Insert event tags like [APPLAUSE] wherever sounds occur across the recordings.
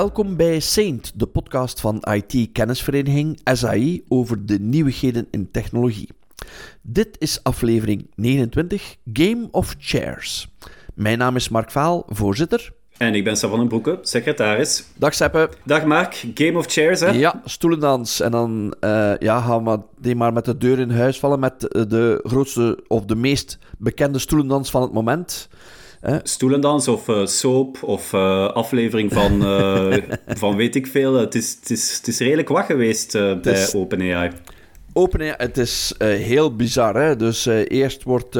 Welkom bij Saint, de podcast van IT-kennisvereniging SAI over de nieuwigheden in technologie. Dit is aflevering 29, Game of Chairs. Mijn naam is Mark Vaal, voorzitter. En ik ben Savan Broeke, secretaris. Dag Seppe. Dag Mark, Game of Chairs, hè? Ja, stoelendans. En dan uh, ja, gaan we die maar met de deur in huis vallen met de grootste of de meest bekende stoelendans van het moment. Stoelendans of uh, soap of uh, aflevering van, uh, [LAUGHS] van weet ik veel. Het is, het is, het is redelijk wat geweest bij. OpenAI. OpenAI, het is heel bizar. Hè? Dus eerst wordt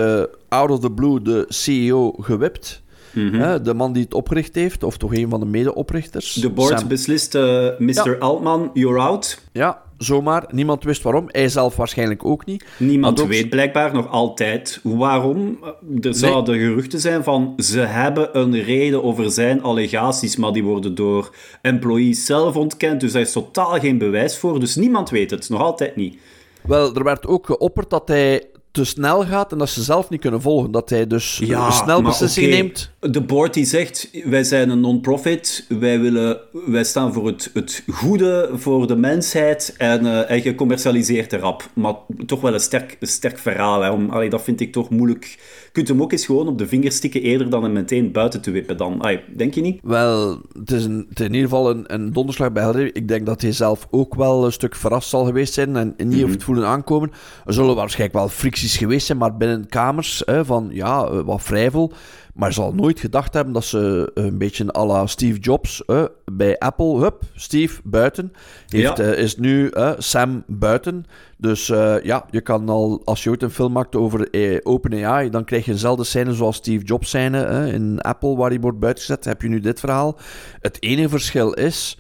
out of the blue de CEO gewipt. Mm -hmm. de man die het opgericht heeft, of toch een van de medeoprichters. De board Sam... beslist, Mr. Ja. Altman, you're out. Ja, zomaar. Niemand wist waarom. Hij zelf waarschijnlijk ook niet. Niemand ook... weet blijkbaar nog altijd waarom. Er zouden nee. geruchten zijn van ze hebben een reden over zijn allegaties, maar die worden door employees zelf ontkend. Dus daar is totaal geen bewijs voor. Dus niemand weet het, nog altijd niet. Wel, er werd ook geopperd dat hij te snel gaat en dat ze zelf niet kunnen volgen. Dat hij dus ja, snel beslissingen okay. neemt. De board die zegt, wij zijn een non-profit, wij, willen, wij staan voor het, het goede, voor de mensheid en, uh, en je commercialiseert erop. Maar toch wel een sterk, een sterk verhaal. Hè. Om, allee, dat vind ik toch moeilijk. Je kunt hem ook eens gewoon op de vingers stikken eerder dan hem meteen buiten te wippen. Dan, allee, denk je niet? Wel, het is, een, het is in ieder geval een, een donderslag bij Helder. Ik denk dat hij zelf ook wel een stuk verrast zal geweest zijn en niet mm -hmm. het voelen aankomen. Er zullen waarschijnlijk wel fricties geweest zijn, maar binnen kamers hè, van ja, wat vrijvol. Maar zal nooit gedacht hebben dat ze een beetje à la Steve Jobs uh, bij Apple, hup, Steve buiten, heeft, ja. uh, is nu uh, Sam buiten. Dus ja, je kan al, als je ooit een film maakt over OpenAI, dan krijg je dezelfde scène zoals Steve Jobs scène in Apple, waar hij wordt buitengezet. Heb je nu dit verhaal. Het enige verschil is,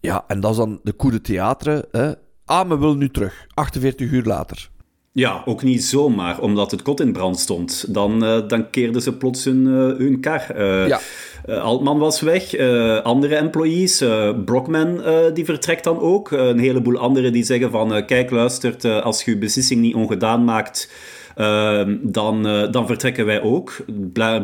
ja, en dat is dan de coup de theater. Ah, we willen nu terug, 48 uur later. Ja, ook niet zomaar, omdat het kot in brand stond. Dan, uh, dan keerden ze plots hun, uh, hun kar. Uh, ja. Altman was weg, andere employees, Brockman die vertrekt dan ook. een heleboel anderen die zeggen van, kijk luistert, als je je beslissing niet ongedaan maakt... dan, dan vertrekken wij ook.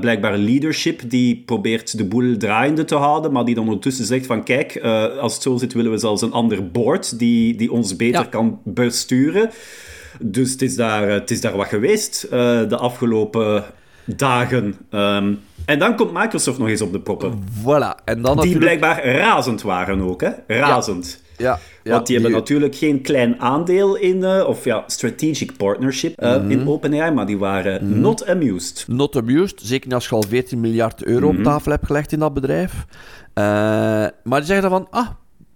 Blijkbaar leadership die probeert de boel draaiende te houden, maar die dan ondertussen zegt van kijk, als het zo zit willen we zelfs een ander board die, die ons beter ja. kan besturen. Dus het is daar, het is daar wat geweest uh, de afgelopen dagen. Um, en dan komt Microsoft nog eens op de proppen. Voilà. En dan die blijkbaar razend waren ook, hè? Razend. Ja. Ja, ja, Want die, die, hebben natuurlijk geen klein aandeel in, uh, of ja, strategic partnership uh, mm -hmm. in OpenAI, maar die waren mm -hmm. not amused. Not amused, zeker als je al 14 miljard euro mm -hmm. op tafel hebt gelegd in dat bedrijf. Uh, maar die zeggen dan van, ah,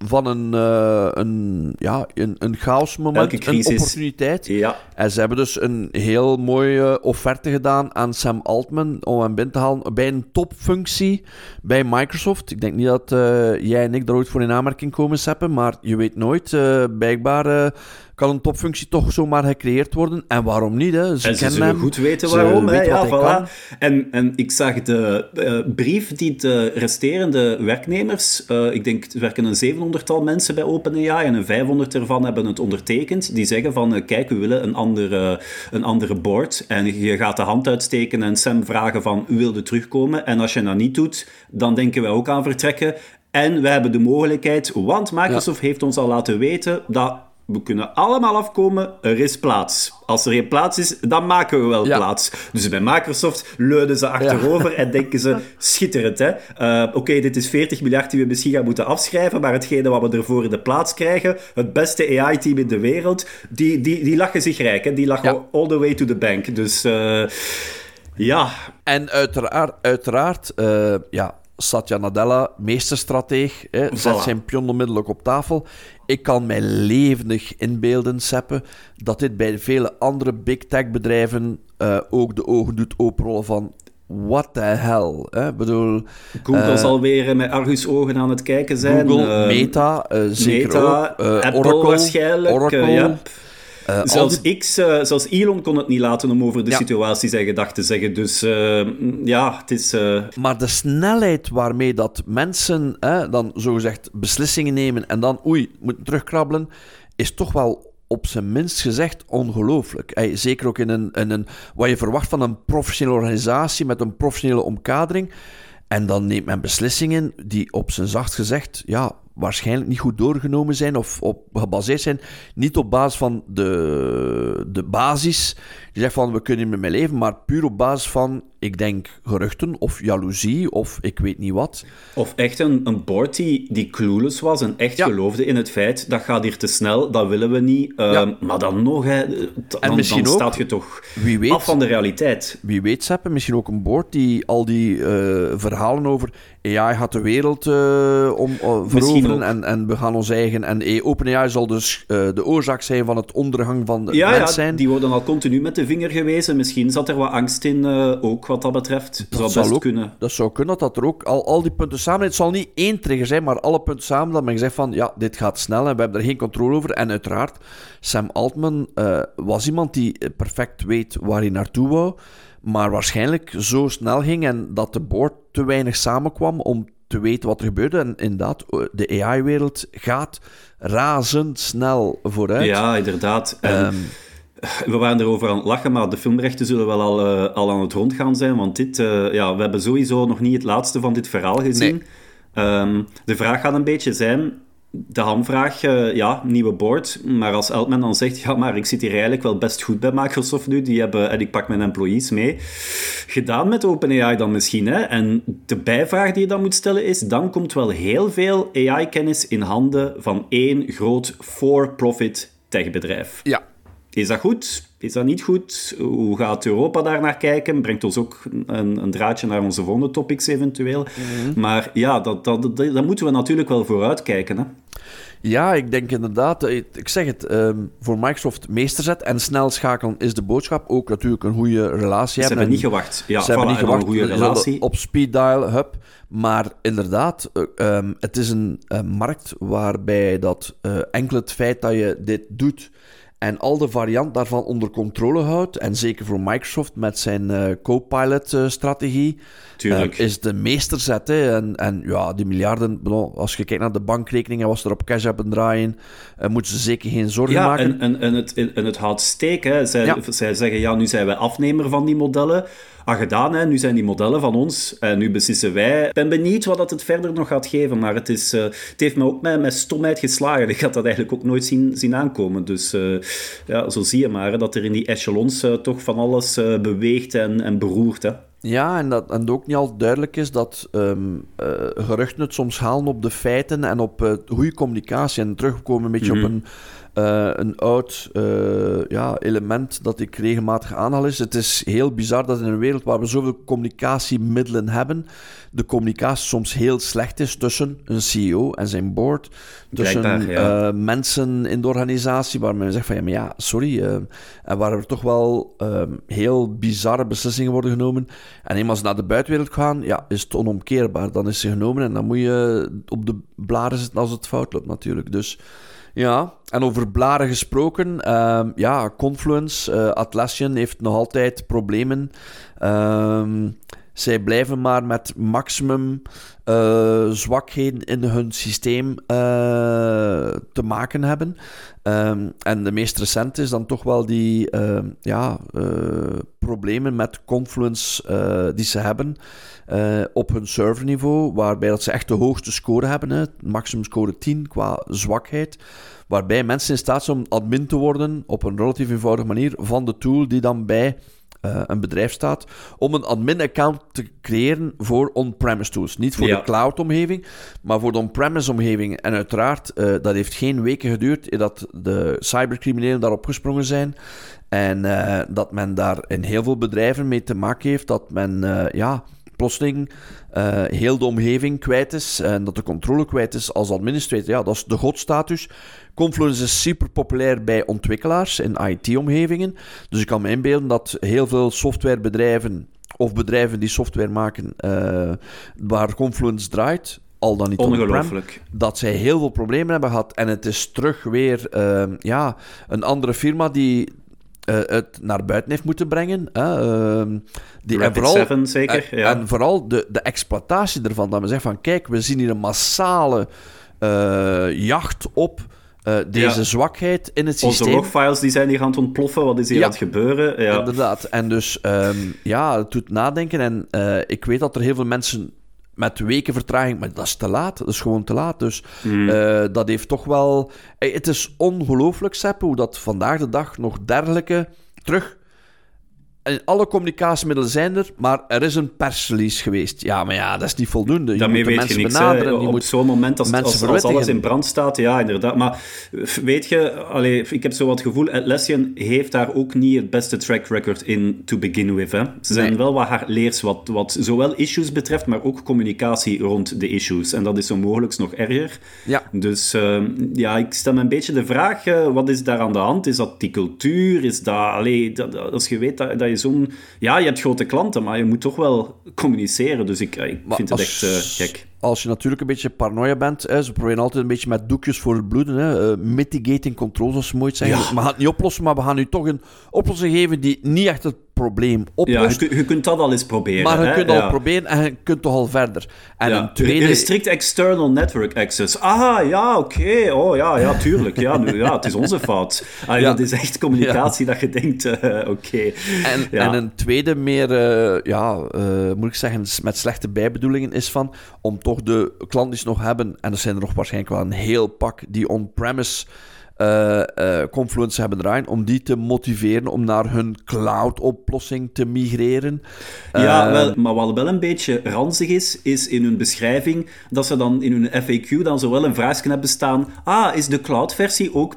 van een, uh, een, ja, een, een chaosmoment, een opportuniteit. Ja. En ze hebben dus een heel mooie offerte gedaan aan Sam Altman om hem binnen te halen bij een topfunctie bij Microsoft. Ik denk niet dat uh, jij en ik daar ooit voor in aanmerking komen, Seppen, maar je weet nooit. Uh, blijkbaar kan een topfunctie toch zomaar gecreëerd worden. En waarom niet? Hè? Ze, en ze zullen hem, goed weten waarom. Hè? Ja, voilà. En, en ik zag de uh, brief die de resterende werknemers, uh, ik denk er werken een 700-tal mensen bij OpenAI en een 500 ervan hebben het ondertekend, die zeggen van uh, kijk, we willen een andere, een andere board. En je gaat de hand uitsteken en Sam vragen van, u wilde terugkomen? En als je dat niet doet, dan denken wij ook aan vertrekken. En we hebben de mogelijkheid, want Microsoft ja. heeft ons al laten weten dat we kunnen allemaal afkomen, er is plaats. Als er geen plaats is, dan maken we wel ja. plaats. Dus bij Microsoft leunen ze achterover ja. en denken ze, schitterend hè. Uh, Oké, okay, dit is 40 miljard die we misschien gaan moeten afschrijven, maar hetgene wat we ervoor in de plaats krijgen, het beste AI-team in de wereld, die, die, die lachen zich rijk. Hè. Die lachen ja. all the way to the bank. Dus uh, ja. En uiteraard, uiteraard uh, ja, Satya Nadella, meesterstrateeg, hè, voilà. zet zijn pion onmiddellijk op tafel. Ik kan mij levendig inbeelden, Seppe, dat dit bij vele andere big tech bedrijven uh, ook de ogen doet openrollen van what the hell. Hè? Bedoel, Google uh, zal weer met argusogen aan het kijken zijn. Google, uh, Meta, zeker Meta, ook. Apple Oracle, waarschijnlijk. Oracle, ja. Uh, zelfs, die... X, uh, zelfs Elon kon het niet laten om over de ja. situatie zijn gedachten te zeggen. Dus uh, ja, het is... Maar de snelheid waarmee dat mensen dan zogezegd beslissingen nemen en dan, oei, moeten terugkrabbelen, is toch wel op zijn minst gezegd ongelooflijk. Zeker ook in een, in een... Wat je verwacht van een professionele organisatie met een professionele omkadering. En dan neemt men beslissingen die op zijn zacht gezegd, ja, waarschijnlijk niet goed doorgenomen zijn of op, gebaseerd zijn. Niet op basis van de, de basis. Die zegt van we kunnen met mee leven, maar puur op basis van, ik denk, geruchten of jaloezie of ik weet niet wat. Of echt een, een board die, die clueless was en echt geloofde in het feit dat gaat hier te snel, dat willen we niet. Ehm, maar dan nog, hè, dan, dan staat je toch wie weet, af van de realiteit. Wie weet, Seppe, misschien ook een board die al die eh, verhalen over AI gaat de wereld uh, om, uh, veroveren en, en we gaan ons eigen... En OpenAI zal dus uh, de oorzaak zijn van het ondergang van de ja, mens ja, die worden al continu met de vinger gewezen. Misschien zat er wat angst in, ook wat dat betreft. Dat zou best ook, kunnen. Dat zou kunnen, dat er ook al, al die punten samen... Het zal niet één trigger zijn, maar alle punten samen dat men zegt van... Ja, dit gaat snel en we hebben er geen controle over. En uiteraard, Sam Altman was iemand die perfect weet waar hij naartoe wou maar waarschijnlijk zo snel ging en dat de board te weinig samenkwam om te weten wat er gebeurde. En inderdaad, de AI-wereld gaat razendsnel vooruit. Ja, inderdaad. Ehm, we waren erover aan het lachen, maar de filmrechten zullen wel al, uh, al aan het rondgaan zijn, want dit, uh, ja, we hebben sowieso nog niet het laatste van dit verhaal gezien. Nee. Um, de vraag gaat een beetje zijn, de hamvraag, uh, ja, nieuwe board. Maar als Altman dan zegt, ja, maar ik zit hier eigenlijk wel best goed bij Microsoft nu. Die hebben, en ik pak mijn employees mee. Gedaan met OpenAI dan misschien, hè. En de bijvraag die je dan moet stellen is, dan komt wel heel veel AI-kennis in handen van één groot for-profit techbedrijf. Ja. Is dat goed? Is dat niet goed? Hoe gaat Europa daar naar kijken? Brengt ons ook een, een draadje naar onze volgende topics eventueel. Mhm. Maar ja, dat, dat, dat, moeten we natuurlijk wel vooruitkijken. Hè? Ja, ik denk inderdaad, eh, ik zeg het, ehm, voor Microsoft meesterzet en snel schakelen is de boodschap. Ook natuurlijk een goede relatie ze hebben. hebben niet gewacht. Ja, ze hebben niet gewacht. Een goede relatie. Op speed dial, hub. Maar inderdaad, uh, um, het is een uh, markt waarbij dat uh, enkel het feit dat je dit doet en al de variant daarvan onder controle houdt. En zeker voor Microsoft met zijn uh, Copilot-strategie. Uh, is de meesterzet. Hè. En, en ja, die miljarden, als je kijkt naar de bankrekeningen, was er op cash hebben draaien, uh, moeten ze zeker geen zorgen ja, maken. Ja, en, en, en, het, en het houdt steek. Hè. Zij, ja. zij zeggen, ja, nu zijn wij afnemer van die modellen. Ah, gedaan, hè. nu zijn die modellen van ons en nu beslissen wij. Ik ben benieuwd wat dat het verder nog gaat geven, maar het, is, uh, het heeft me ook met, met stomheid geslagen. [LAUGHS] Ik had dat eigenlijk ook nooit zien, zien aankomen. Dus uh, ja, zo zie je maar, hè, dat er in die echelons uh, toch van alles beweegt en, en beroert. Hè. Ja, en dat en ook niet al duidelijk is dat um, uh, geruchten het soms halen op de feiten en op uh, goede communicatie. En terugkomen een beetje mm -hmm. op een, uh, een oud ja, element dat ik regelmatig aanhaal is. Het is heel bizar dat in een wereld waar we zoveel communicatiemiddelen hebben, de communicatie soms heel slecht is tussen een CEO en zijn board, tussen Blijkbaar, ja. mensen in de organisatie, waar men zegt van ja, maar ja, sorry, en waar er toch wel heel bizarre beslissingen worden genomen. En eenmaal ze naar de buitenwereld gaan, ja, is het onomkeerbaar. Dan is ze genomen en dan moet je op de blaren zitten als het fout loopt natuurlijk. Dus ja, en over blaren gesproken, uh, ja, Confluence, uh, Atlassian heeft nog altijd problemen. Uh, zij blijven maar met maximum uh, zwakheden in hun systeem uh, te maken hebben. Um, en de meest recente is dan toch wel die uh, ja, problemen met Confluence die ze hebben op hun serverniveau, waarbij dat ze echt de hoogste score hebben, hè, maximum score 10 qua zwakheid. Waarbij mensen in staat zijn om admin te worden op een relatief eenvoudige manier van de tool die dan bij uh, een bedrijf staat, om een admin-account te creëren voor on-premise tools. Niet voor Ja. de cloud-omgeving, maar voor de on-premise-omgeving. En uiteraard, uh, dat heeft geen weken geduurd dat de cybercriminelen daarop gesprongen zijn. En uh, dat men daar in heel veel bedrijven mee te maken heeft, dat men, ja, plotseling uh, heel de omgeving kwijt is en dat de controle kwijt is als administrator. Ja, dat is de godstatus. Confluence is super populair bij ontwikkelaars in IT-omgevingen. Dus ik kan me inbeelden dat heel veel softwarebedrijven of bedrijven die software maken uh, waar Confluence draait, al dan niet Ongelooflijk. dat zij heel veel problemen hebben gehad. En het is terug weer uh, ja, een andere firma die het naar buiten heeft moeten brengen. Uh, die, en vooral, 7, zeker, en, ja. en vooral de, de exploitatie ervan. Dat we zeggen van, kijk, we zien hier een massale uh, jacht op uh, deze ja. zwakheid in het systeem. Onze logfiles die zijn hier aan het ontploffen. Wat is hier ja, aan het gebeuren? Ja. Inderdaad. En dus, um, ja, het doet nadenken. En uh, ik weet dat er heel veel mensen met weken vertraging, maar dat is te laat. Dat is gewoon te laat. Dus mm. uh, dat heeft toch wel... Het is ongelooflijk, Sepp, hoe dat vandaag de dag nog dergelijke terug alle communicatiemiddelen zijn er, maar er is een persrelease geweest. Ja, maar ja, dat is niet voldoende. Je Daarmee weet mensen je niks, benaderen. Je op zo'n moment, als, als, als, alles in brand staat, ja, inderdaad. Maar weet je, allee, ik heb zo wat gevoel, Atlassian heeft daar ook niet het beste track record in to begin with. Hè. Ze zijn wel wat leers wat, wat zowel issues betreft, maar ook communicatie rond de issues. En dat is zo mogelijk nog erger. Ja. Dus uh, ja, ik stel me een beetje de vraag, uh, wat is daar aan de hand? Is dat die cultuur? Is dat, allee, dat, als je weet dat, dat je zo'n... Ja, je hebt grote klanten, maar je moet toch wel communiceren. Dus ik, ik vind het echt uh, gek. Als je natuurlijk een beetje paranoia bent, hè, ze proberen altijd een beetje met doekjes voor het bloeden. Hè, uh, mitigating controls, als ze mooi zeggen. Ja. We gaan het niet oplossen, maar we gaan nu toch een oplossing geven die niet echt het probleem oplost. Ja, je, je, kunt dat al eens proberen. Maar je hè? kunt al proberen en je kunt toch al verder. En een tweede... Restrict external network access. Ah, ja, oké. Oh, ja, ja, tuurlijk. Ja, nu, ja, het is onze fout. Ah, dat is echt communicatie dat je denkt, uh, oké. En, en, een tweede meer, uh, ja, moet ik zeggen, met slechte bijbedoelingen is van, om toch de klanten die nog hebben, en er zijn er nog waarschijnlijk wel een heel pak, die on-premise uh, uh, Confluence hebben draaien, om die te motiveren om naar hun cloud-oplossing te migreren. Ja, uh, wel, maar wat wel een beetje ranzig is, is in hun beschrijving dat ze dan in hun FAQ dan zowel een vraagje hebben staan, ah, is de cloud-versie ook,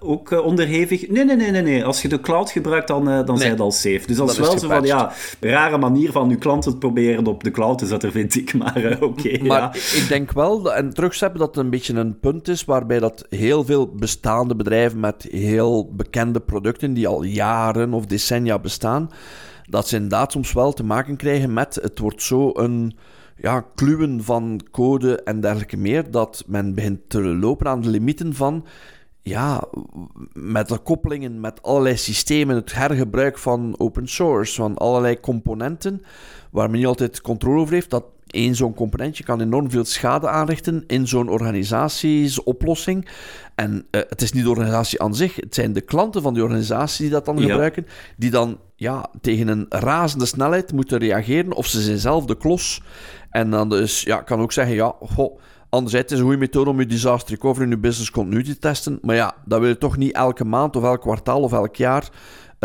ook onderhevig? Nee, nee, nee, nee, nee. Als je de cloud gebruikt, dan, dan nee. zijn het al safe. Dus dat, dat is wel zo van, ja, rare manier van je klanten te proberen op de cloud te zetten, vind ik. [LAUGHS] Maar oké, okay, Maar ja. ik denk wel, en terugzetten, dat het een beetje een punt is waarbij dat heel veel bestaat bestaande bedrijven met heel bekende producten die al jaren of decennia bestaan, dat ze inderdaad soms wel te maken krijgen met het wordt zo een ja, kluwen van code en dergelijke meer, dat men begint te lopen aan de limieten van ja, met de koppelingen met allerlei systemen, het hergebruik van open source, van allerlei componenten, waar men niet altijd controle over heeft, dat één zo'n componentje kan enorm veel schade aanrichten in zo'n organisatiesoplossing. En uh, het is niet de organisatie aan zich, het zijn de klanten van die organisatie die dat dan ja. gebruiken, die dan ja, tegen een razende snelheid moeten reageren, of ze zijn zelf de klos. En dan dus, ja, kan ook zeggen, ja, goh, Anderzijds is het een goede methode om je disaster recovery in je business continuity te testen. Maar ja, dat wil je toch niet elke maand of elk kwartaal of elk jaar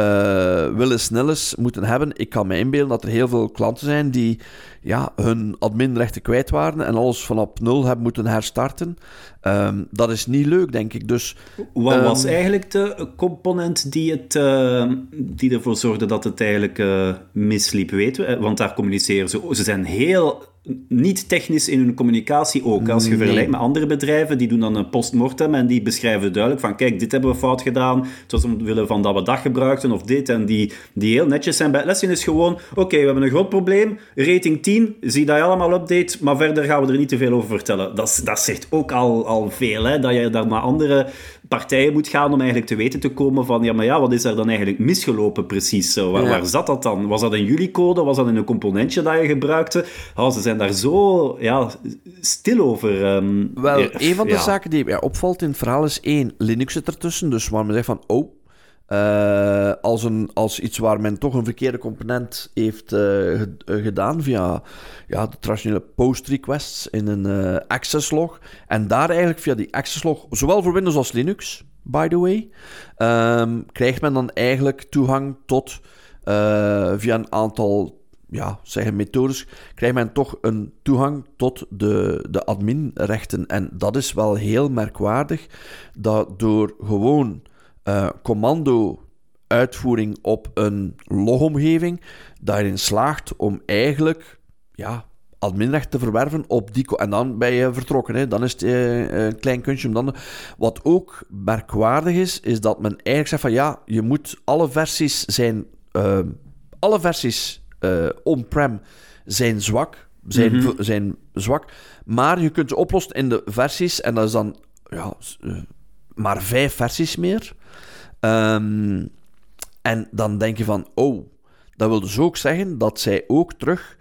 uh, willen snelles moeten hebben. Ik kan me inbeelden dat er heel veel klanten zijn die ja, hun adminrechten kwijt waren en alles vanaf nul hebben moeten herstarten. Um, dat is niet leuk, denk ik. Dus, Wat um, was eigenlijk de component die, het, uh, die ervoor zorgde dat het eigenlijk uh, misliep, weten we? Want daar communiceren ze. Ze zijn heel niet technisch in hun communicatie ook. Als je nee. vergelijkt met andere bedrijven, die doen dan een postmortem en die beschrijven duidelijk van kijk, dit hebben we fout gedaan, het was omwille van dat we dat gebruikten of dit, en die, die heel netjes zijn. Bij Atlassian is gewoon, oké, okay, we hebben een groot probleem, rating 10, zie dat je allemaal update, maar verder gaan we er niet te veel over vertellen. Dat, dat zegt ook al, al veel, hè, dat je daar naar andere partijen moet gaan om eigenlijk te weten te komen van, ja, maar ja, wat is er dan eigenlijk misgelopen precies? Waar, ja. waar zat dat dan? Was dat in jullie code? Was dat in een componentje dat je gebruikte? Oh, ze zijn daar zo ja, stil over. Um, Wel, een van de zaken die mij opvalt in het verhaal is één, Linux zit ertussen, dus waar men zegt van, oh, uh, als, een, als iets waar men toch een verkeerde component heeft uh, gedaan via ja, de traditionele post requests in een access log. En daar eigenlijk via die access log, zowel voor Windows als Linux, by the way, um, krijgt men dan eigenlijk toegang tot via een aantal ja, zeggen methodes, krijgt men toch een toegang tot de, de adminrechten. En dat is wel heel merkwaardig, dat door gewoon uh, commando-uitvoering op een logomgeving daarin slaagt om eigenlijk ja, adminrecht te verwerven op die... En dan ben je vertrokken. Hè. Dan is het uh, een klein kunstje om dan... Wat ook merkwaardig is, is dat men eigenlijk zegt van ja, je moet alle versies zijn... Uh, alle versies uh, on-prem zijn zwak. Zijn, mm-hmm. zijn zwak. Maar je kunt ze oplossen in de versies. En dat is dan ja, maar vijf versies meer. Um, en dan denk je van, oh, dat wil dus ook zeggen dat zij ook terug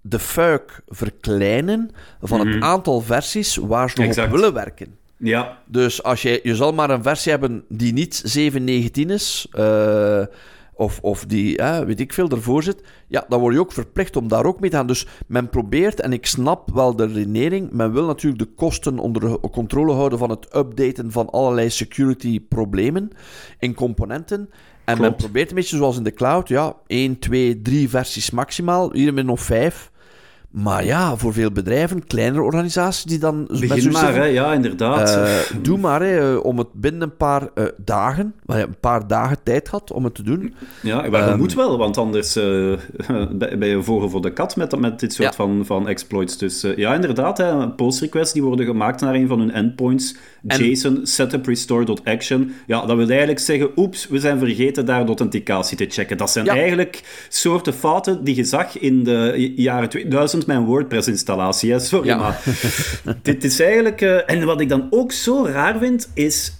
de fuik verkleinen van mm -hmm. het aantal versies waar ze nog exact. op willen werken. Ja. Dus als je, je zal maar een versie hebben die niet 7.19 is, uh, of, of die, weet ik veel, ervoor zit, ja, dan word je ook verplicht om daar ook mee te gaan. Dus men probeert, en ik snap wel de redenering, men wil natuurlijk de kosten onder controle houden van het updaten van allerlei security-problemen in componenten. En men probeert een beetje zoals in de cloud, ja, 1, 2, 3 versies maximaal, hier met nog 5. Maar ja, voor veel bedrijven, kleinere organisaties die dan... Begin maar, hè, ja, inderdaad. Uh, doe maar, hè, om het binnen een paar uh, dagen, een paar dagen tijd had om het te doen. Ja, maar dat um, moet wel, want anders uh, ben je vogel voor de kat met, met dit soort ja. van, van exploits. Dus ja, inderdaad, hè, post requests die worden gemaakt naar een van hun endpoints. JSON setup restore.action. Ja, dat wil eigenlijk zeggen, oeps, we zijn vergeten daar de authenticatie te checken. Dat zijn eigenlijk soorten fouten die je zag in de jaren 2000 mijn WordPress-installatie. Sorry, ja. maar dit is eigenlijk... Uh, en wat ik dan ook zo raar vind, is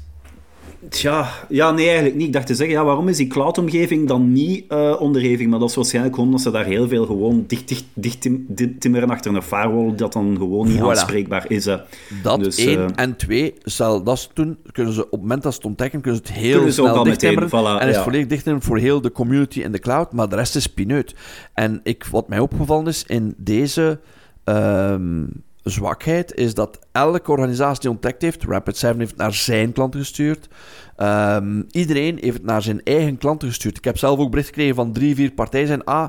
Tja, ja, nee, eigenlijk niet. Ik dacht te zeggen, ja, waarom is die cloud-omgeving dan niet uh, onderhevig? Maar dat is waarschijnlijk gewoon omdat ze daar heel veel gewoon dicht, dicht, dicht timmeren achter een firewall, dat dan gewoon niet voilà. aanspreekbaar is. Hè. Dat dus, één. Uh, en twee, stel dat toen, kunnen ze op het moment dat ze het ontdekken, kunnen ze het heel snel dichttimmeren. Voilà, en is ja. volledig dichttimmeren voor heel de community in de cloud, maar de rest is pineut. En ik, wat mij opgevallen is in deze... Um, zwakheid is dat elke organisatie die ontdekt heeft, Rapid7 heeft het naar zijn klanten gestuurd. Um, iedereen heeft het naar zijn eigen klanten gestuurd. Ik heb zelf ook bericht gekregen van drie, vier partijen zijn ah,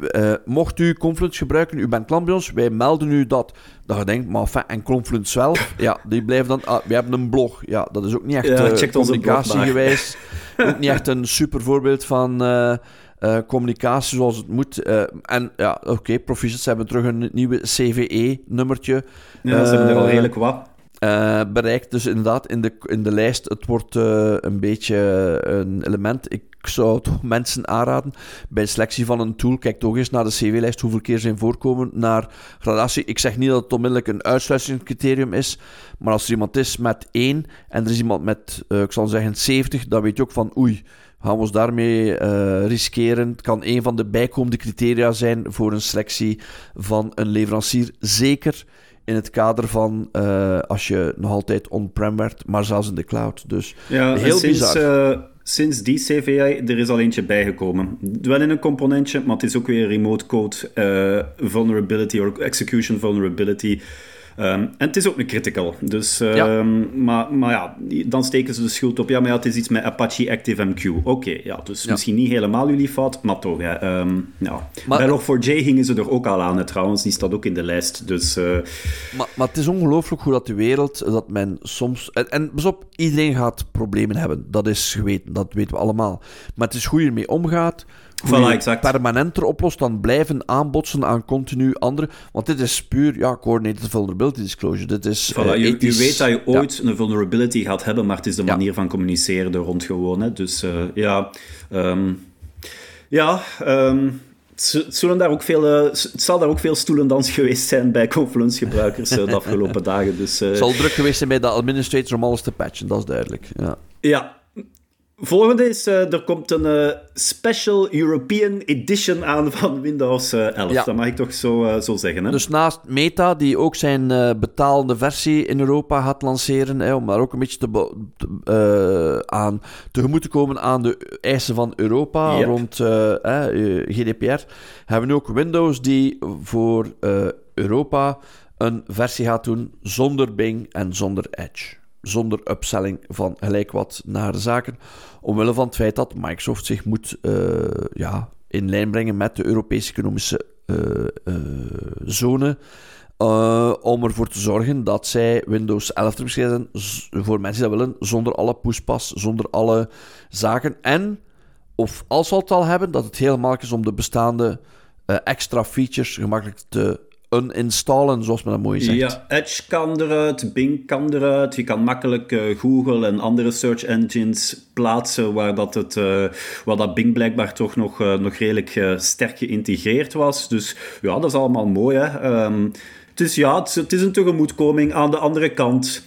uh, mocht u Confluence gebruiken, u bent klant bij ons, wij melden u dat. Dat je denkt, maar enfin, en Confluence zelf, ja, die blijven dan, ah, we hebben een blog. Ja, dat is ook niet echt ja, uh, communicatiegewijs. ook niet echt een super voorbeeld van... Uh, uh, communicatie zoals het moet. Uh, en ja, oké, okay, Proficients hebben terug een nieuwe CVE-nummertje. Ja, ze hebben er al eh, redelijk wat. Uh, bereikt. Dus inderdaad, in de, in de lijst, het wordt uh, een beetje een element. Ik zou toch mensen aanraden, bij de selectie van een tool, kijk toch eens naar de CV-lijst, hoeveel keer zijn voorkomen naar gradatie. Ik zeg niet dat het onmiddellijk een uitsluitingscriterium is, maar als er iemand is met 1 en er is iemand met, uh, ik zal zeggen, 70, dan weet je ook van, oei, gaan we ons daarmee uh, riskeren. Het kan een van de bijkomende criteria zijn voor een selectie van een leverancier. Zeker in het kader van uh, als je nog altijd on-prem werkt, maar zelfs in de cloud. Dus ja, heel sinds, bizar. Uh, sinds die CVI, er is al eentje bijgekomen. Wel in een componentje, maar het is ook weer remote code vulnerability of execution vulnerability. Um, en het is ook een critical. Dus, ja. Maar, maar ja, dan steken ze de schuld op. Ja, maar ja, het is iets met Apache ActiveMQ. Oké, okay, ja, dus ja. misschien niet helemaal jullie fout, maar toch. Hè. Um, ja. Maar, Bij Log4j gingen ze er ook al aan, trouwens. Die staat ook in de lijst. Dus, uh... maar, maar het is ongelooflijk hoe dat de wereld, dat men soms... En, en pas op, iedereen gaat problemen hebben. Dat is geweten, dat weten we allemaal. Maar het is hoe je ermee omgaat voilà, exact. permanenter oplost dan blijven aanbotsen aan continu andere. Want dit is puur ja, coordinated vulnerability disclosure. Dit is, voilà, uh, je, je, weet dat je ooit een vulnerability gaat hebben, maar het is de manier van communiceren er rond gewoon. Hè. Dus uh, ja, um, ja um, het, zullen daar ook veel, uh, het zal daar ook veel stoelendans geweest zijn bij Confluence-gebruikers de [LAUGHS] afgelopen dagen. Dus, het zal druk geweest zijn bij de administrator om alles te patchen, dat is duidelijk. Ja, ja Volgende is, uh, er komt een uh, special European edition aan van Windows uh, 11. Ja. Dat mag ik toch zo, zo zeggen. Hè? Dus naast Meta, die ook zijn betalende versie in Europa gaat lanceren, hè, om daar ook een beetje te, aan tegemoet te komen aan de eisen van Europa yep. rond GDPR, hebben we nu ook Windows die voor Europa een versie gaat doen zonder Bing en zonder Edge zonder upselling van gelijk wat naar de zaken. Omwille van het feit dat Microsoft zich moet uh, ja, in lijn brengen met de Europese economische uh, uh, zone. om ervoor te zorgen dat zij Windows 11 te beschrijven voor mensen die dat willen, zonder alle pushpas, zonder alle zaken. En, of als we het al hebben, dat het heel makkelijk is om de bestaande extra features gemakkelijk te uninstallen, zoals men dat mooi zegt. Ja, Edge kan eruit, Bing kan eruit. Je kan makkelijk uh, Google en andere search engines plaatsen waar dat, het, uh, waar dat Bing blijkbaar toch nog, uh, nog redelijk sterk geïntegreerd was. Dus ja, dat is allemaal mooi. Hè? Um, dus ja, het, is een tegemoetkoming. Aan de andere kant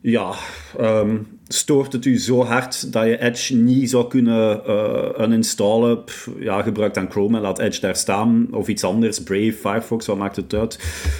ja, um, stoort het u zo hard dat je Edge niet zou kunnen uh, uninstallen? ja, gebruik dan Chrome en laat Edge daar staan. Of iets anders, Brave, Firefox, wat maakt het uit?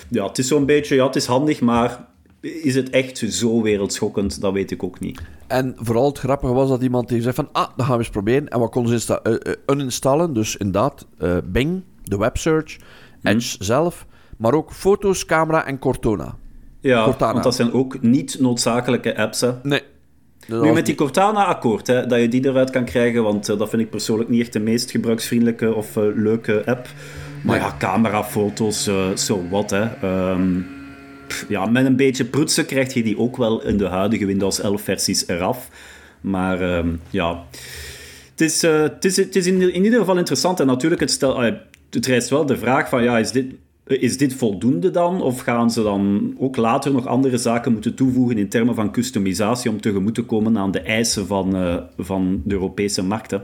Ja, het is zo'n beetje, ja, het is handig, maar is het echt zo wereldschokkend? Dat weet ik ook niet. En vooral het grappige was dat iemand die zei van, ah, dat gaan we eens proberen. En wat konden ze uh, uh, uninstallen? Dus inderdaad, Bing, de websearch, Edge hmm. zelf, maar ook foto's, camera en Cortana. Ja, Cortana. want dat zijn ook niet noodzakelijke apps, hè? Nee. Nu met die Cortana akkoord, hè, dat je die eruit kan krijgen, want dat vind ik persoonlijk niet echt de meest gebruiksvriendelijke of leuke app. Maar ja, camera, foto's, zo so wat, hè. Um, ja, met een beetje prutsen krijg je die ook wel in de huidige Windows 11 versies eraf. Maar uh, ja, het is, het is, het is in, in, ieder geval interessant. En natuurlijk, het, stel, het rijst wel de vraag van, ja, is dit, is dit voldoende dan? Of gaan ze dan ook later nog andere zaken moeten toevoegen in termen van customisatie om tegemoet te komen aan de eisen van, uh, van de Europese markten?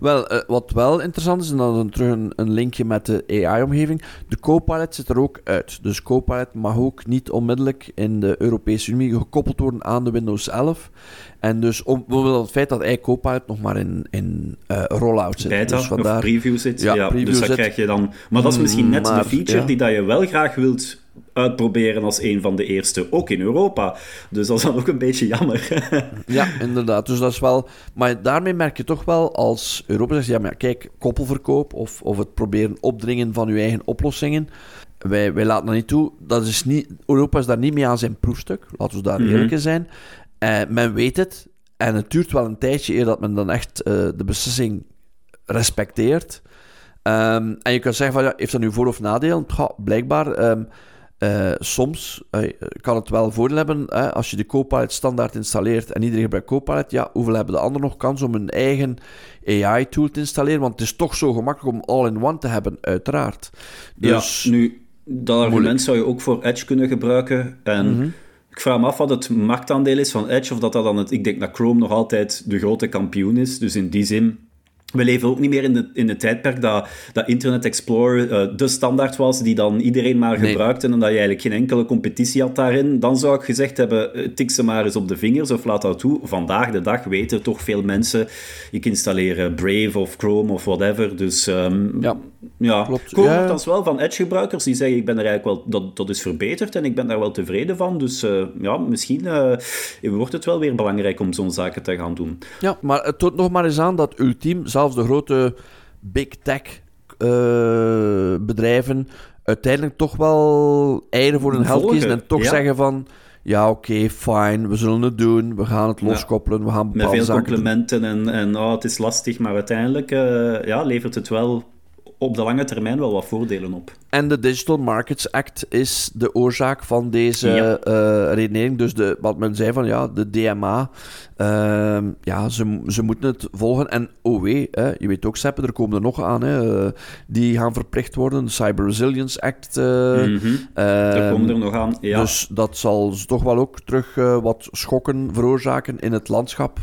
Wel, uh, wat wel interessant is, en dan terug een, een linkje met de AI-omgeving. De Copilot zit er ook uit. Dus Copilot mag ook niet onmiddellijk in de Europese Unie gekoppeld worden aan de Windows 11. En dus om, bijvoorbeeld het feit dat AI Copilot nog maar in, in uh, rollout zit. Beta dus vandaar, of preview zit. Ja, preview dus dat krijg je dan... Maar dat is misschien net maar, de feature die dat je wel graag wilt uitproberen als een van de eerste, ook in Europa. Dus dat is dan ook een beetje jammer. [LAUGHS] ja, inderdaad. Dus dat is wel... Maar daarmee merk je toch wel als Europa zegt, ja, maar kijk, koppelverkoop of, of het proberen opdringen van je eigen oplossingen, wij, wij laten dat niet toe. Dat is niet, Europa is daar niet mee aan zijn proefstuk. Laten we daar mm eerlijk in zijn. Uh, men weet het. En het duurt wel een tijdje eer dat men dan echt uh, de beslissing respecteert. Um, en je kunt zeggen van, ja, heeft dat nu voor- of nadeel? Blijkbaar... Um, uh, soms uh, kan het wel voordeel hebben als je de Copilot standaard installeert en iedereen gebruikt Copilot. Ja, hoeveel hebben de anderen nog kans om een eigen AI-tool te installeren? Want het is toch zo gemakkelijk om all-in-one te hebben, uiteraard. Dus, ja, nu, dat argument zou je ook voor Edge kunnen gebruiken. En mm -hmm. ik vraag me af wat het marktaandeel is van Edge, of dat dat dan het... Ik denk dat Chrome nog altijd de grote kampioen is. Dus in die zin we leven ook niet meer in, de, in het tijdperk dat, dat Internet Explorer uh, de standaard was, die dan iedereen maar gebruikte en dat je eigenlijk geen enkele competitie had daarin. Dan zou ik gezegd hebben, eh, tik ze maar eens op de vingers of laat dat toe. Vandaag de dag weten toch veel mensen, ik installeer Brave of Chrome of whatever. Dus um, ja, ja. klopt. Kom ja. dan wel van Edge-gebruikers die zeggen, ik ben er eigenlijk wel, dat, dat is verbeterd en ik ben daar wel tevreden van. Dus uh, ja, misschien uh, wordt het wel weer belangrijk om zo'n zaken te gaan doen. Ja, maar het toont nog maar eens aan dat Ultiem zelfs de grote big tech uh, bedrijven uiteindelijk toch wel eieren voor hun held kiezen en toch zeggen van ja, oké, okay, fijn, we zullen het doen, we gaan het loskoppelen, we gaan Met veel complimenten en, en oh, het is lastig, maar uiteindelijk uh, ja, levert het wel op de lange termijn wel wat voordelen op. En de Digital Markets Act is de oorzaak van deze ja. uh, redenering. Dus de, wat men zei van ja, de DMA, uh, ehm, ja, ze, ze moeten het volgen. En oh wee, hè, je weet ook, Seppe, er komen er nog aan, hè, uh, die gaan verplicht worden. De Cyber Resilience Act. Mm -hmm. Daar komen er nog aan, ja. Dus dat zal toch wel ook terug wat schokken veroorzaken in het landschap.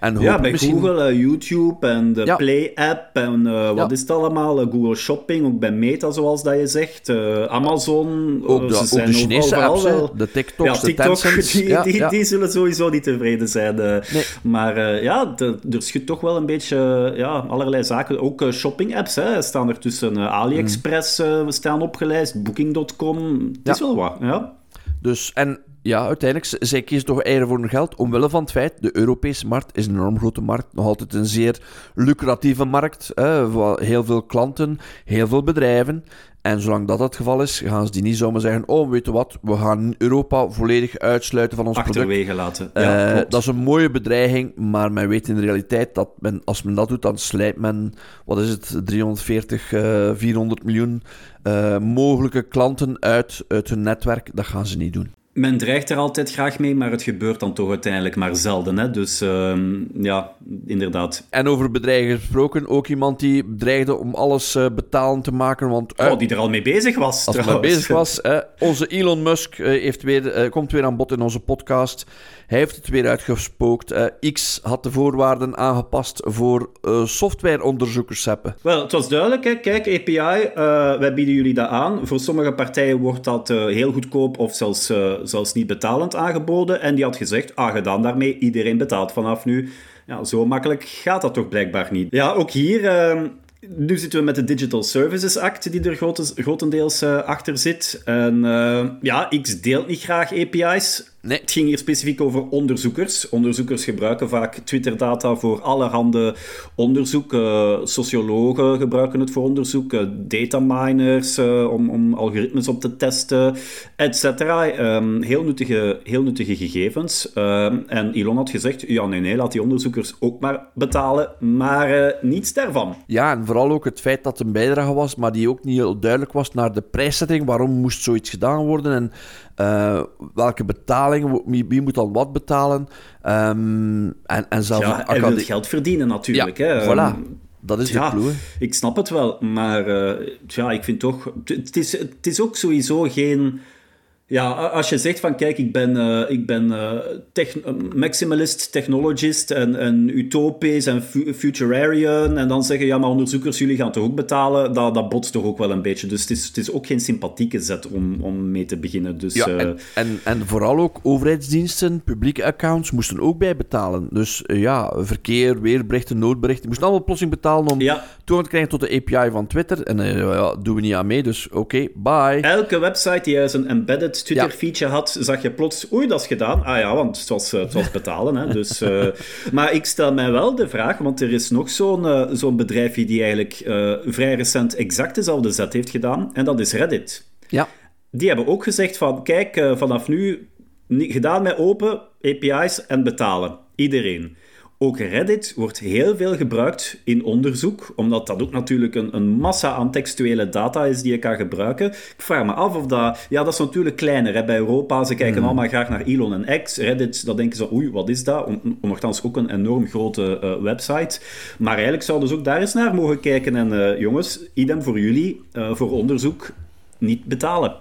en ja, bij misschien... Google, YouTube en de ja. Play-app en wat is het allemaal? Google Shopping, ook bij Meta, zoals dat je zegt. Uh, Amazon, ook de, ze zijn ook de Chinese apps, wel... de TikToks, ja, TikTok, de [LAUGHS] die, die, zullen sowieso niet tevreden zijn. Nee. Maar uh, ja, de, er schudt toch wel een beetje ja, allerlei zaken. Ook shopping-apps hè, staan er tussen. AliExpress mm. staan opgelijst, Booking.com. Het is wel wat, ja. Dus, en ja, uiteindelijk, zij kiezen toch eieren voor hun geld, omwille van het feit, de Europese markt is een enorm grote markt, nog altijd een zeer lucratieve markt, hè, heel veel klanten, heel veel bedrijven. En zolang dat het geval is, gaan ze die niet zomaar zeggen, oh, weet je wat, we gaan Europa volledig uitsluiten van ons Achterwege product. laten. Ja, uh, dat is een mooie bedreiging, maar men weet in de realiteit dat men, als men dat doet, dan slijt men, wat is het, 340, uh, 400 miljoen uh, mogelijke klanten uit, uit hun netwerk. Dat gaan ze niet doen men dreigt er altijd graag mee, maar het gebeurt dan toch uiteindelijk maar zelden. Hè? Dus uh, ja, inderdaad. En over bedreigen gesproken, ook iemand die dreigde om alles uh, betalend te maken. Want, uh, oh, die er al mee bezig was. Als mee bezig was. [LAUGHS] onze Elon Musk eh, heeft weer, komt weer aan bod in onze podcast. Hij heeft het weer uitgespookt. Uh, X had de voorwaarden aangepast voor uh, softwareonderzoekers. Wel, het was duidelijk. Hè? Kijk, API, uh, wij bieden jullie dat aan. Voor sommige partijen wordt dat heel goedkoop of zelfs, zelfs niet betalend aangeboden. En die had gezegd, ah, gedaan daarmee, iedereen betaalt vanaf nu. Ja, zo makkelijk gaat dat toch blijkbaar niet. Ja, ook hier ehm, nu zitten we met de Digital Services Act, die er grotendeels achter zit. En ja, X deelt niet graag API's. Het ging hier specifiek over onderzoekers. Onderzoekers gebruiken vaak Twitter-data voor allerhande onderzoek. Uh, sociologen gebruiken het voor onderzoek, uh, dataminers uh, om, om algoritmes op te testen, etc. Um, heel, nuttige, heel nuttige gegevens. Um, en Elon had gezegd, ja nee, nee, laat die onderzoekers ook maar betalen, maar niets daarvan. Ja, en vooral ook het feit dat het een bijdrage was, maar die ook niet heel duidelijk was naar de prijszetting. Waarom moest zoiets gedaan worden en uh, welke betalingen, wie, wie, moet dan wat betalen? Um, en, en zelfs ja, hij wil geld verdienen natuurlijk. Ja, hè. Voilà. Dat is ja, de ploeg. Ik snap het wel, maar uh, ja, ik vind toch... Het is, het is ook sowieso geen ja, als je zegt van kijk, ik ben, uh, ik ben uh, tech, maximalist, technologist en, en utopisch en futurarian en dan zeggen ja, maar onderzoekers, jullie gaan toch ook betalen, dat, dat botst toch ook wel een beetje. Dus het is, het is ook geen sympathieke zet om, om mee te beginnen. Dus, ja, uh... en, en, en, vooral ook overheidsdiensten, publieke accounts moesten ook bij betalen. Dus ja, verkeer, weerberichten, noodberichten, moesten allemaal plotseling betalen om ja. toegang te krijgen tot de API van Twitter. En ja, doen we niet aan mee, dus oké, okay, bye. Elke website die juist een embedded Twitter-feature had, zag je plots, oei, dat is gedaan. Ah ja, want het was, eh, het was betalen. Hè, dus, uh, [LAUGHS] maar ik stel mij wel de vraag, want er is nog zo'n uh, zo'n bedrijfje die eigenlijk vrij recent exact dezelfde zet heeft gedaan, en dat is Reddit. Ja. Die hebben ook gezegd van, kijk, vanaf nu gedaan met open API's en betalen. Iedereen. Ook Reddit wordt heel veel gebruikt in onderzoek, omdat dat ook natuurlijk een, een, massa aan textuele data is die je kan gebruiken. Ik vraag me af of dat... Ja, dat is natuurlijk kleiner hè, bij Europa. Ze kijken hmm. allemaal graag naar Elon en X. Reddit, dan denken ze, oei, wat is dat? Nogthans ook een enorm grote uh, website. Maar eigenlijk zouden ze ook daar eens naar mogen kijken. En uh, jongens, idem voor jullie, uh, voor onderzoek, niet betalen.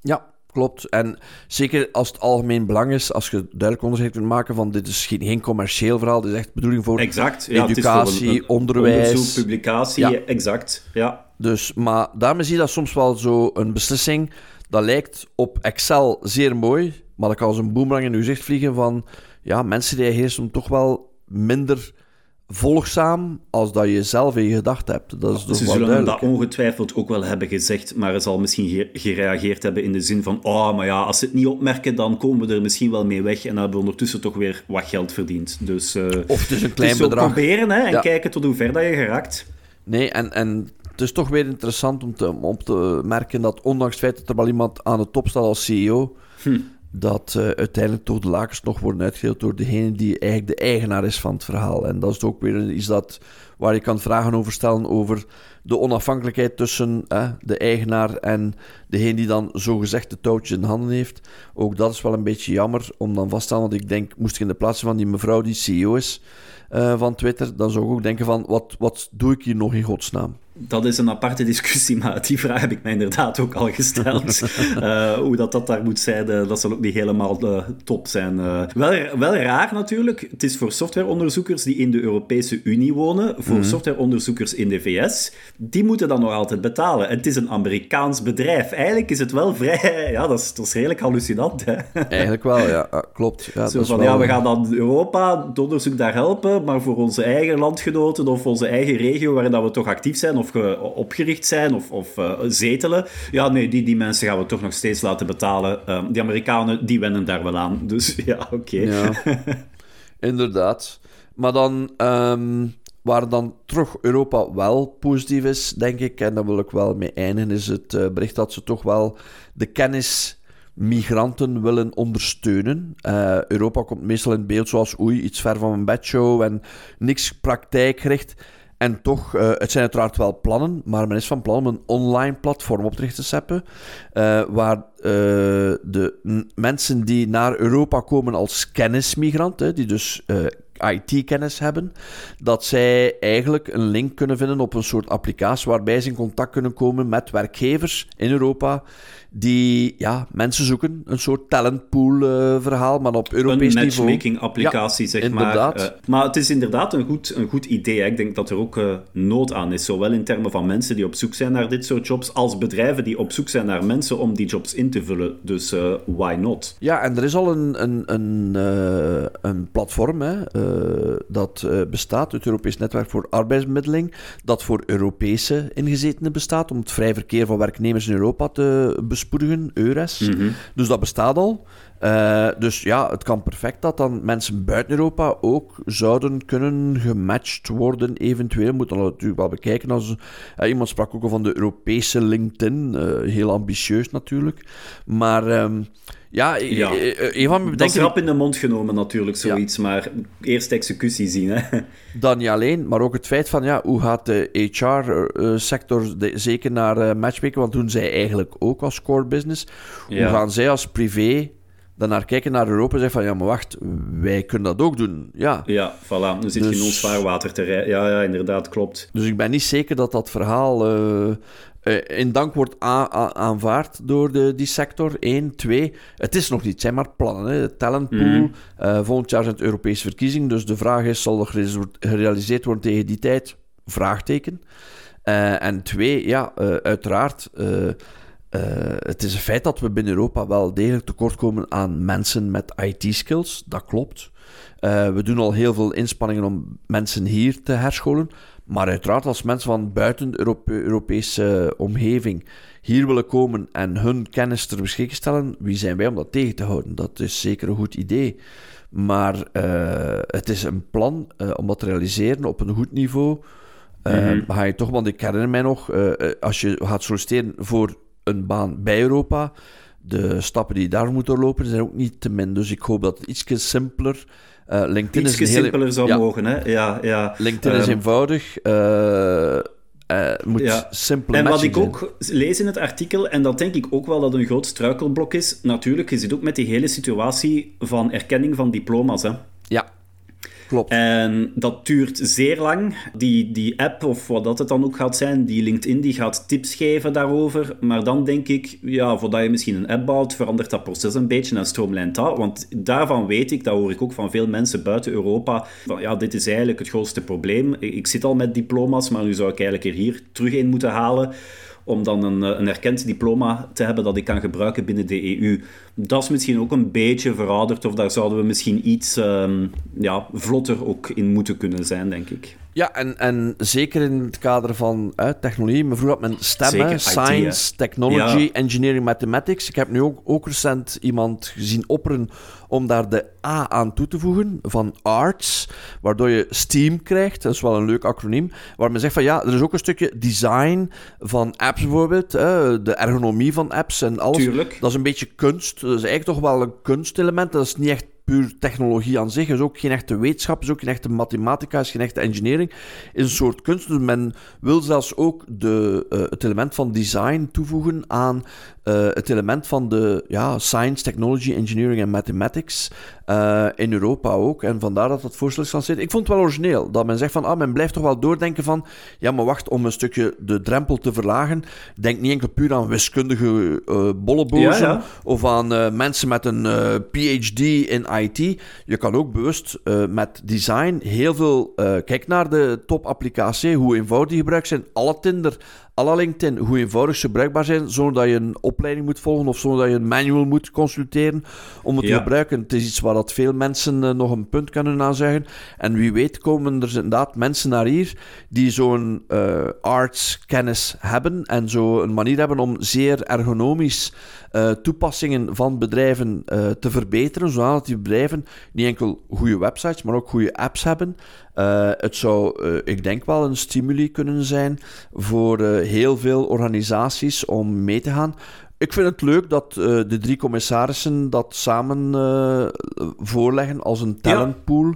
Ja, Klopt. En zeker als het algemeen belang is, als je duidelijk onderscheid kunt maken van dit is geen, geen commercieel verhaal, dit is echt bedoeling voor exact. Ja, educatie, voor onderwijs. Onderzoek, publicatie, ja. exact. Ja. Dus, maar daarmee zie je dat soms wel zo een beslissing, dat lijkt op Excel zeer mooi, maar dat kan als een boemerang in uw gezicht vliegen van, ja, mensen reageren soms toch wel minder volgzaam als dat je zelf in je gedacht hebt. Dat is Ze zullen dat ongetwijfeld ook wel hebben gezegd, maar ze zal misschien gereageerd hebben in de zin van oh, maar ja, als ze het niet opmerken, dan komen we er misschien wel mee weg en dan hebben we ondertussen toch weer wat geld verdiend. Dus, uh, of het is een klein bedrag. proberen hè, en kijken tot hoe ver dat je geraakt. Nee, en, en het is toch weer interessant om te, om te merken dat ondanks het feit dat er wel iemand aan de top staat als CEO... Hm dat uh, uiteindelijk toch de lakens nog worden uitgedeeld door degene die eigenlijk de eigenaar is van het verhaal. En dat is ook weer iets dat, waar je kan vragen over stellen over de onafhankelijkheid tussen uh, de eigenaar en degene die dan zogezegd de touwtjes in handen heeft. Ook dat is wel een beetje jammer om dan vast te stellen, want ik denk, moest ik in de plaats van die mevrouw die CEO is uh, van Twitter, dan zou ik ook denken van, wat, wat doe ik hier nog in godsnaam? Dat is een aparte discussie, maar die vraag heb ik mij inderdaad ook al gesteld. uh, [LAUGHS] hoe dat, dat daar moet zijn, uh, dat zal ook niet helemaal uh, top zijn. wel, wel raar natuurlijk. Het is voor softwareonderzoekers die in de Europese Unie wonen, voor mm. softwareonderzoekers in de VS, die moeten dan nog altijd betalen. En het is een Amerikaans bedrijf. Eigenlijk is het wel vrij... [LAUGHS] Ja, dat is, dat is redelijk hallucinant. Hè? Eigenlijk wel, ja. Klopt. Ja, Zo van, wel... ja, we gaan dan Europa, het onderzoek daar helpen, maar voor onze eigen landgenoten of onze eigen regio, waarin dat we toch actief zijn, of opgericht zijn of, of uh, zetelen. Ja, nee, die, die mensen gaan we toch nog steeds laten betalen. Um, die Amerikanen, die wennen daar wel aan. Dus [LAUGHS] ja, oké. Ja, [LAUGHS] inderdaad. Maar dan, um, waar dan terug Europa wel positief is, denk ik, en daar wil ik wel mee eindigen, is het uh, bericht dat ze toch wel de kennis migranten willen ondersteunen. Uh, Europa komt meestal in beeld zoals oei, iets ver van mijn bedshow en niks praktijkgericht. En toch, uh, het zijn uiteraard wel plannen, maar men is van plan om een online platform op te richten, Seppe, uh, waar uh, de mensen die naar Europa komen als kennismigranten, die dus IT-kennis hebben, dat zij eigenlijk een link kunnen vinden op een soort applicatie waarbij ze in contact kunnen komen met werkgevers in Europa die ja, mensen zoeken. Een soort talentpool-verhaal, uh, maar op Europees niveau. Een matchmaking-applicatie, zeg inderdaad. maar. Uh, maar het is inderdaad een goed, een goed idee. Ik denk dat er ook uh, nood aan is, zowel in termen van mensen die op zoek zijn naar dit soort jobs, als bedrijven die op zoek zijn naar mensen om die jobs in te vullen. Dus why not? Ja, en er is al een, een, een, een platform, hè, dat bestaat, het Europees Netwerk voor Arbeidsbemiddeling, dat voor Europese ingezetenen bestaat, om het vrij verkeer van werknemers in Europa te bespoedigen, EURES. Mhm. Dus dat bestaat al. Uh, dus ja, het kan perfect dat dan mensen buiten Europa ook zouden kunnen gematcht worden, eventueel. Moet dan natuurlijk wel bekijken. Als, uh, iemand sprak ook al van de Europese LinkedIn. Uh, heel ambitieus natuurlijk. Maar um, ja, ja. een van mijn Dat is rap in de mond genomen natuurlijk, zoiets. Ja. Maar eerst executie zien, hè. [LAUGHS] Dan niet alleen, maar ook het feit van, ja, hoe gaat de HR-sector zeker naar matchmaking? Want doen zij eigenlijk ook als core business. Hoe gaan zij als privé dan naar kijken naar Europa en zeggen van ja, maar wacht, wij kunnen dat ook doen. Ja, ja voilà. Nu zit je in dus- ons vaarwater te rijden. Ja, ja, inderdaad, klopt. Dus ik ben niet zeker dat dat verhaal uh, in dank wordt aanvaard door de, die sector. Eén, twee, het is nog niet, het zijn maar plannen. Hè. Talentpool, mm volgend jaar zijn het Europese verkiezingen, dus de vraag is, zal er gerealiseerd worden tegen die tijd? Vraagteken. en twee, ja, uiteraard uh, het is een feit dat we binnen Europa wel degelijk tekort komen aan mensen met IT-skills. Dat klopt. Uh, we doen al heel veel inspanningen om mensen hier te herscholen. Maar uiteraard, als mensen van buiten de Europese omgeving hier willen komen en hun kennis ter beschikking stellen, wie zijn wij om dat tegen te houden? Dat is zeker een goed idee. Maar uh, het is een plan om dat te realiseren op een goed niveau. Mm -hmm. ga je toch, want ik herinner mij nog, als je gaat solliciteren voor een baan bij Europa. De stappen die daar moet doorlopen zijn ook niet te min. Dus ik hoop dat het iets simpeler... Uh, LinkedIn is simpeler zou mogen, hè? Ja, ja. LinkedIn is ehm, eenvoudig. Uh, uh, moet ja. simpel En wat ik ook lees in het artikel, en dat denk ik ook wel dat een groot struikelblok is, natuurlijk, je zit ook met die hele situatie van erkenning van diploma's. Hè. Ja, Klopt. En dat duurt zeer lang. Die, die app, of wat dat het dan ook gaat zijn, die LinkedIn, die gaat tips geven daarover. Maar dan denk ik, ja, voordat je misschien een app bouwt, verandert dat proces een beetje en stroomlijnt dat. Want daarvan weet ik, dat hoor ik ook van veel mensen buiten Europa, van ja, dit is eigenlijk het grootste probleem. Ik zit al met diploma's, maar nu zou ik eigenlijk er hier terug in moeten halen om dan een, een erkend diploma te hebben dat ik kan gebruiken binnen de EU. Dat is misschien ook een beetje verouderd, of daar zouden we misschien iets um, ja, vlotter ook in moeten kunnen zijn, denk ik. Ja, en, en zeker in het kader van technologie. Maar vroeger had men STEM, Science, Technology, Engineering, Mathematics. Ik heb nu ook, ook recent iemand gezien opperen om daar de A aan toe te voegen van Arts, waardoor je STEAM krijgt. Dat is wel een leuk acroniem. Waar men zegt van ja, er is ook een stukje design van apps bijvoorbeeld. de ergonomie van apps en alles. Tuurlijk. Dat is een beetje kunst. Dat is eigenlijk toch wel een kunstelement. Dat is niet echt puur technologie aan zich. is ook geen echte wetenschap, is ook geen echte mathematica, is geen echte engineering. is een soort kunst. Dus men wil zelfs ook de, uh, het element van design toevoegen aan uh, het element van de ja, science, technology, engineering en mathematics uh, in Europa ook. En vandaar dat dat voorstel is zitten. Ik vond het wel origineel, dat men zegt van, ah, men blijft toch wel doordenken van, ja, maar wacht, om een stukje de drempel te verlagen, denk niet enkel puur aan wiskundige uh, bollebozen ja, ja. of aan mensen met een PhD in IT. Je kan ook bewust met design heel veel, kijk naar de top-applicatie, hoe eenvoudig die gebruikt zijn. Alle Tinder, alle LinkedIn, hoe eenvoudig ze bruikbaar zijn, zonder dat je een opleiding moet volgen of zonder dat je een manual moet consulteren om het te gebruiken. Het is iets waar dat veel mensen uh, nog een punt kunnen aan zeggen. En wie weet komen er inderdaad mensen naar hier die zo'n uh, arts-kennis hebben en zo een manier hebben om zeer ergonomisch uh, toepassingen van bedrijven te verbeteren, zodat die bedrijven niet enkel goede websites, maar ook goede apps hebben. het zou, ik denk wel, een stimuli kunnen zijn voor heel veel organisaties om mee te gaan. Ik vind het leuk dat uh, de drie commissarissen dat samen uh, voorleggen als een talentpool.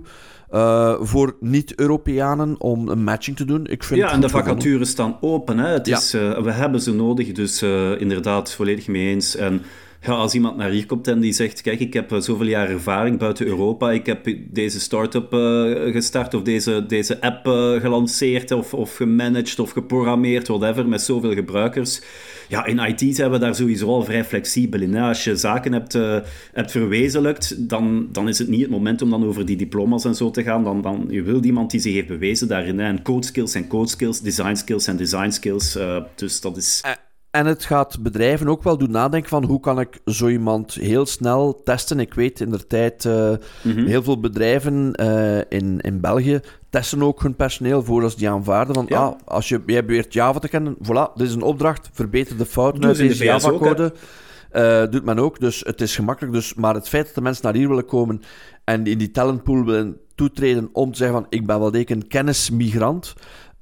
Uh, voor niet-Europeanen om een matching te doen. Ik vind ja, en de vacatures staan open. Hè. Het ja. is, we hebben ze nodig, dus inderdaad volledig mee eens. En ja, als iemand naar hier komt en die zegt: Kijk, ik heb zoveel jaar ervaring buiten Europa, ik heb deze start-up uh, gestart of deze, deze app uh, gelanceerd of, of gemanaged of geprogrammeerd, whatever, met zoveel gebruikers ja, in IT zijn we daar sowieso al vrij flexibel in. Als je zaken hebt, uh, hebt verwezenlijkt, dan, dan is het niet het moment om dan over die diploma's en zo te gaan. Dan, dan, je wilt iemand die zich heeft bewezen daarin. Hè. En code skills en code skills, design skills en design skills. Dus dat is... En het gaat bedrijven ook wel doen nadenken van hoe kan ik zo iemand heel snel testen. Ik weet in de tijd, uh, heel veel bedrijven uh, in, in België testen ook hun personeel voor als die aanvaarden. Van, ah, als je, jij beweert Java te kennen, voilà, dit is een opdracht, verbeter de fouten uit deze Java-code. Uh, doet men ook, dus het is gemakkelijk. Dus, maar het feit dat de mensen naar hier willen komen en in die talentpool willen toetreden om te zeggen van ik ben wel deken een kennismigrant,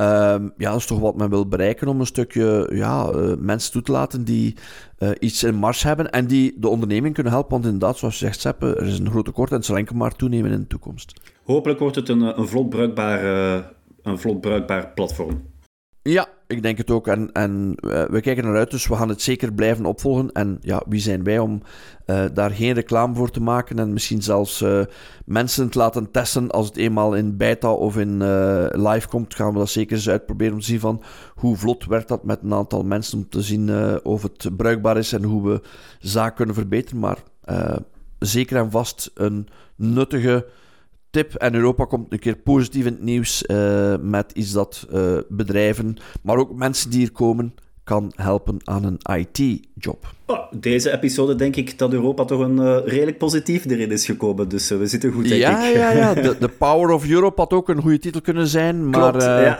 Ehm, ja, dat is toch wat men wil bereiken om een stukje ja, uh, mensen toe te laten die uh, iets in mars hebben en die de onderneming kunnen helpen. Want inderdaad, zoals je zegt, Seppe, er is een groot tekort en het zal enkel maar toenemen in de toekomst. Hopelijk wordt het een, een, vlot, bruikbaar, uh, een vlot bruikbaar platform. Ja, ik denk het ook. En, en uh, we kijken eruit, dus we gaan het zeker blijven opvolgen. En ja, wie zijn wij om uh, daar geen reclame voor te maken en misschien zelfs uh, mensen te laten testen als het eenmaal in beta of in live komt, gaan we dat zeker eens uitproberen om te zien van hoe vlot werkt dat met een aantal mensen om te zien of het bruikbaar is en hoe we zaken kunnen verbeteren. Maar zeker en vast een nuttige tip. En Europa komt een keer positief in het nieuws uh, met iets dat uh, bedrijven, maar ook mensen die hier komen, kan helpen aan een IT-job. Oh, deze episode denk ik dat Europa toch een uh, redelijk positief erin is gekomen. Dus uh, we zitten goed, denk ja, ik. Ja, ja, [LAUGHS] de, de Power of Europe had ook een goede titel kunnen zijn. Maar, Klopt, ja.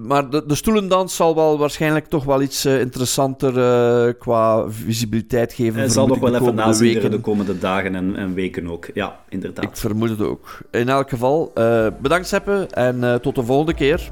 maar de, de, stoelendans zal wel waarschijnlijk toch wel iets interessanter qua visibiliteit geven. En zal nog wel even nazien de komende dagen en, en, weken ook. Ja, inderdaad. Ik vermoed het ook. In elk geval, bedankt Seppe en tot de volgende keer.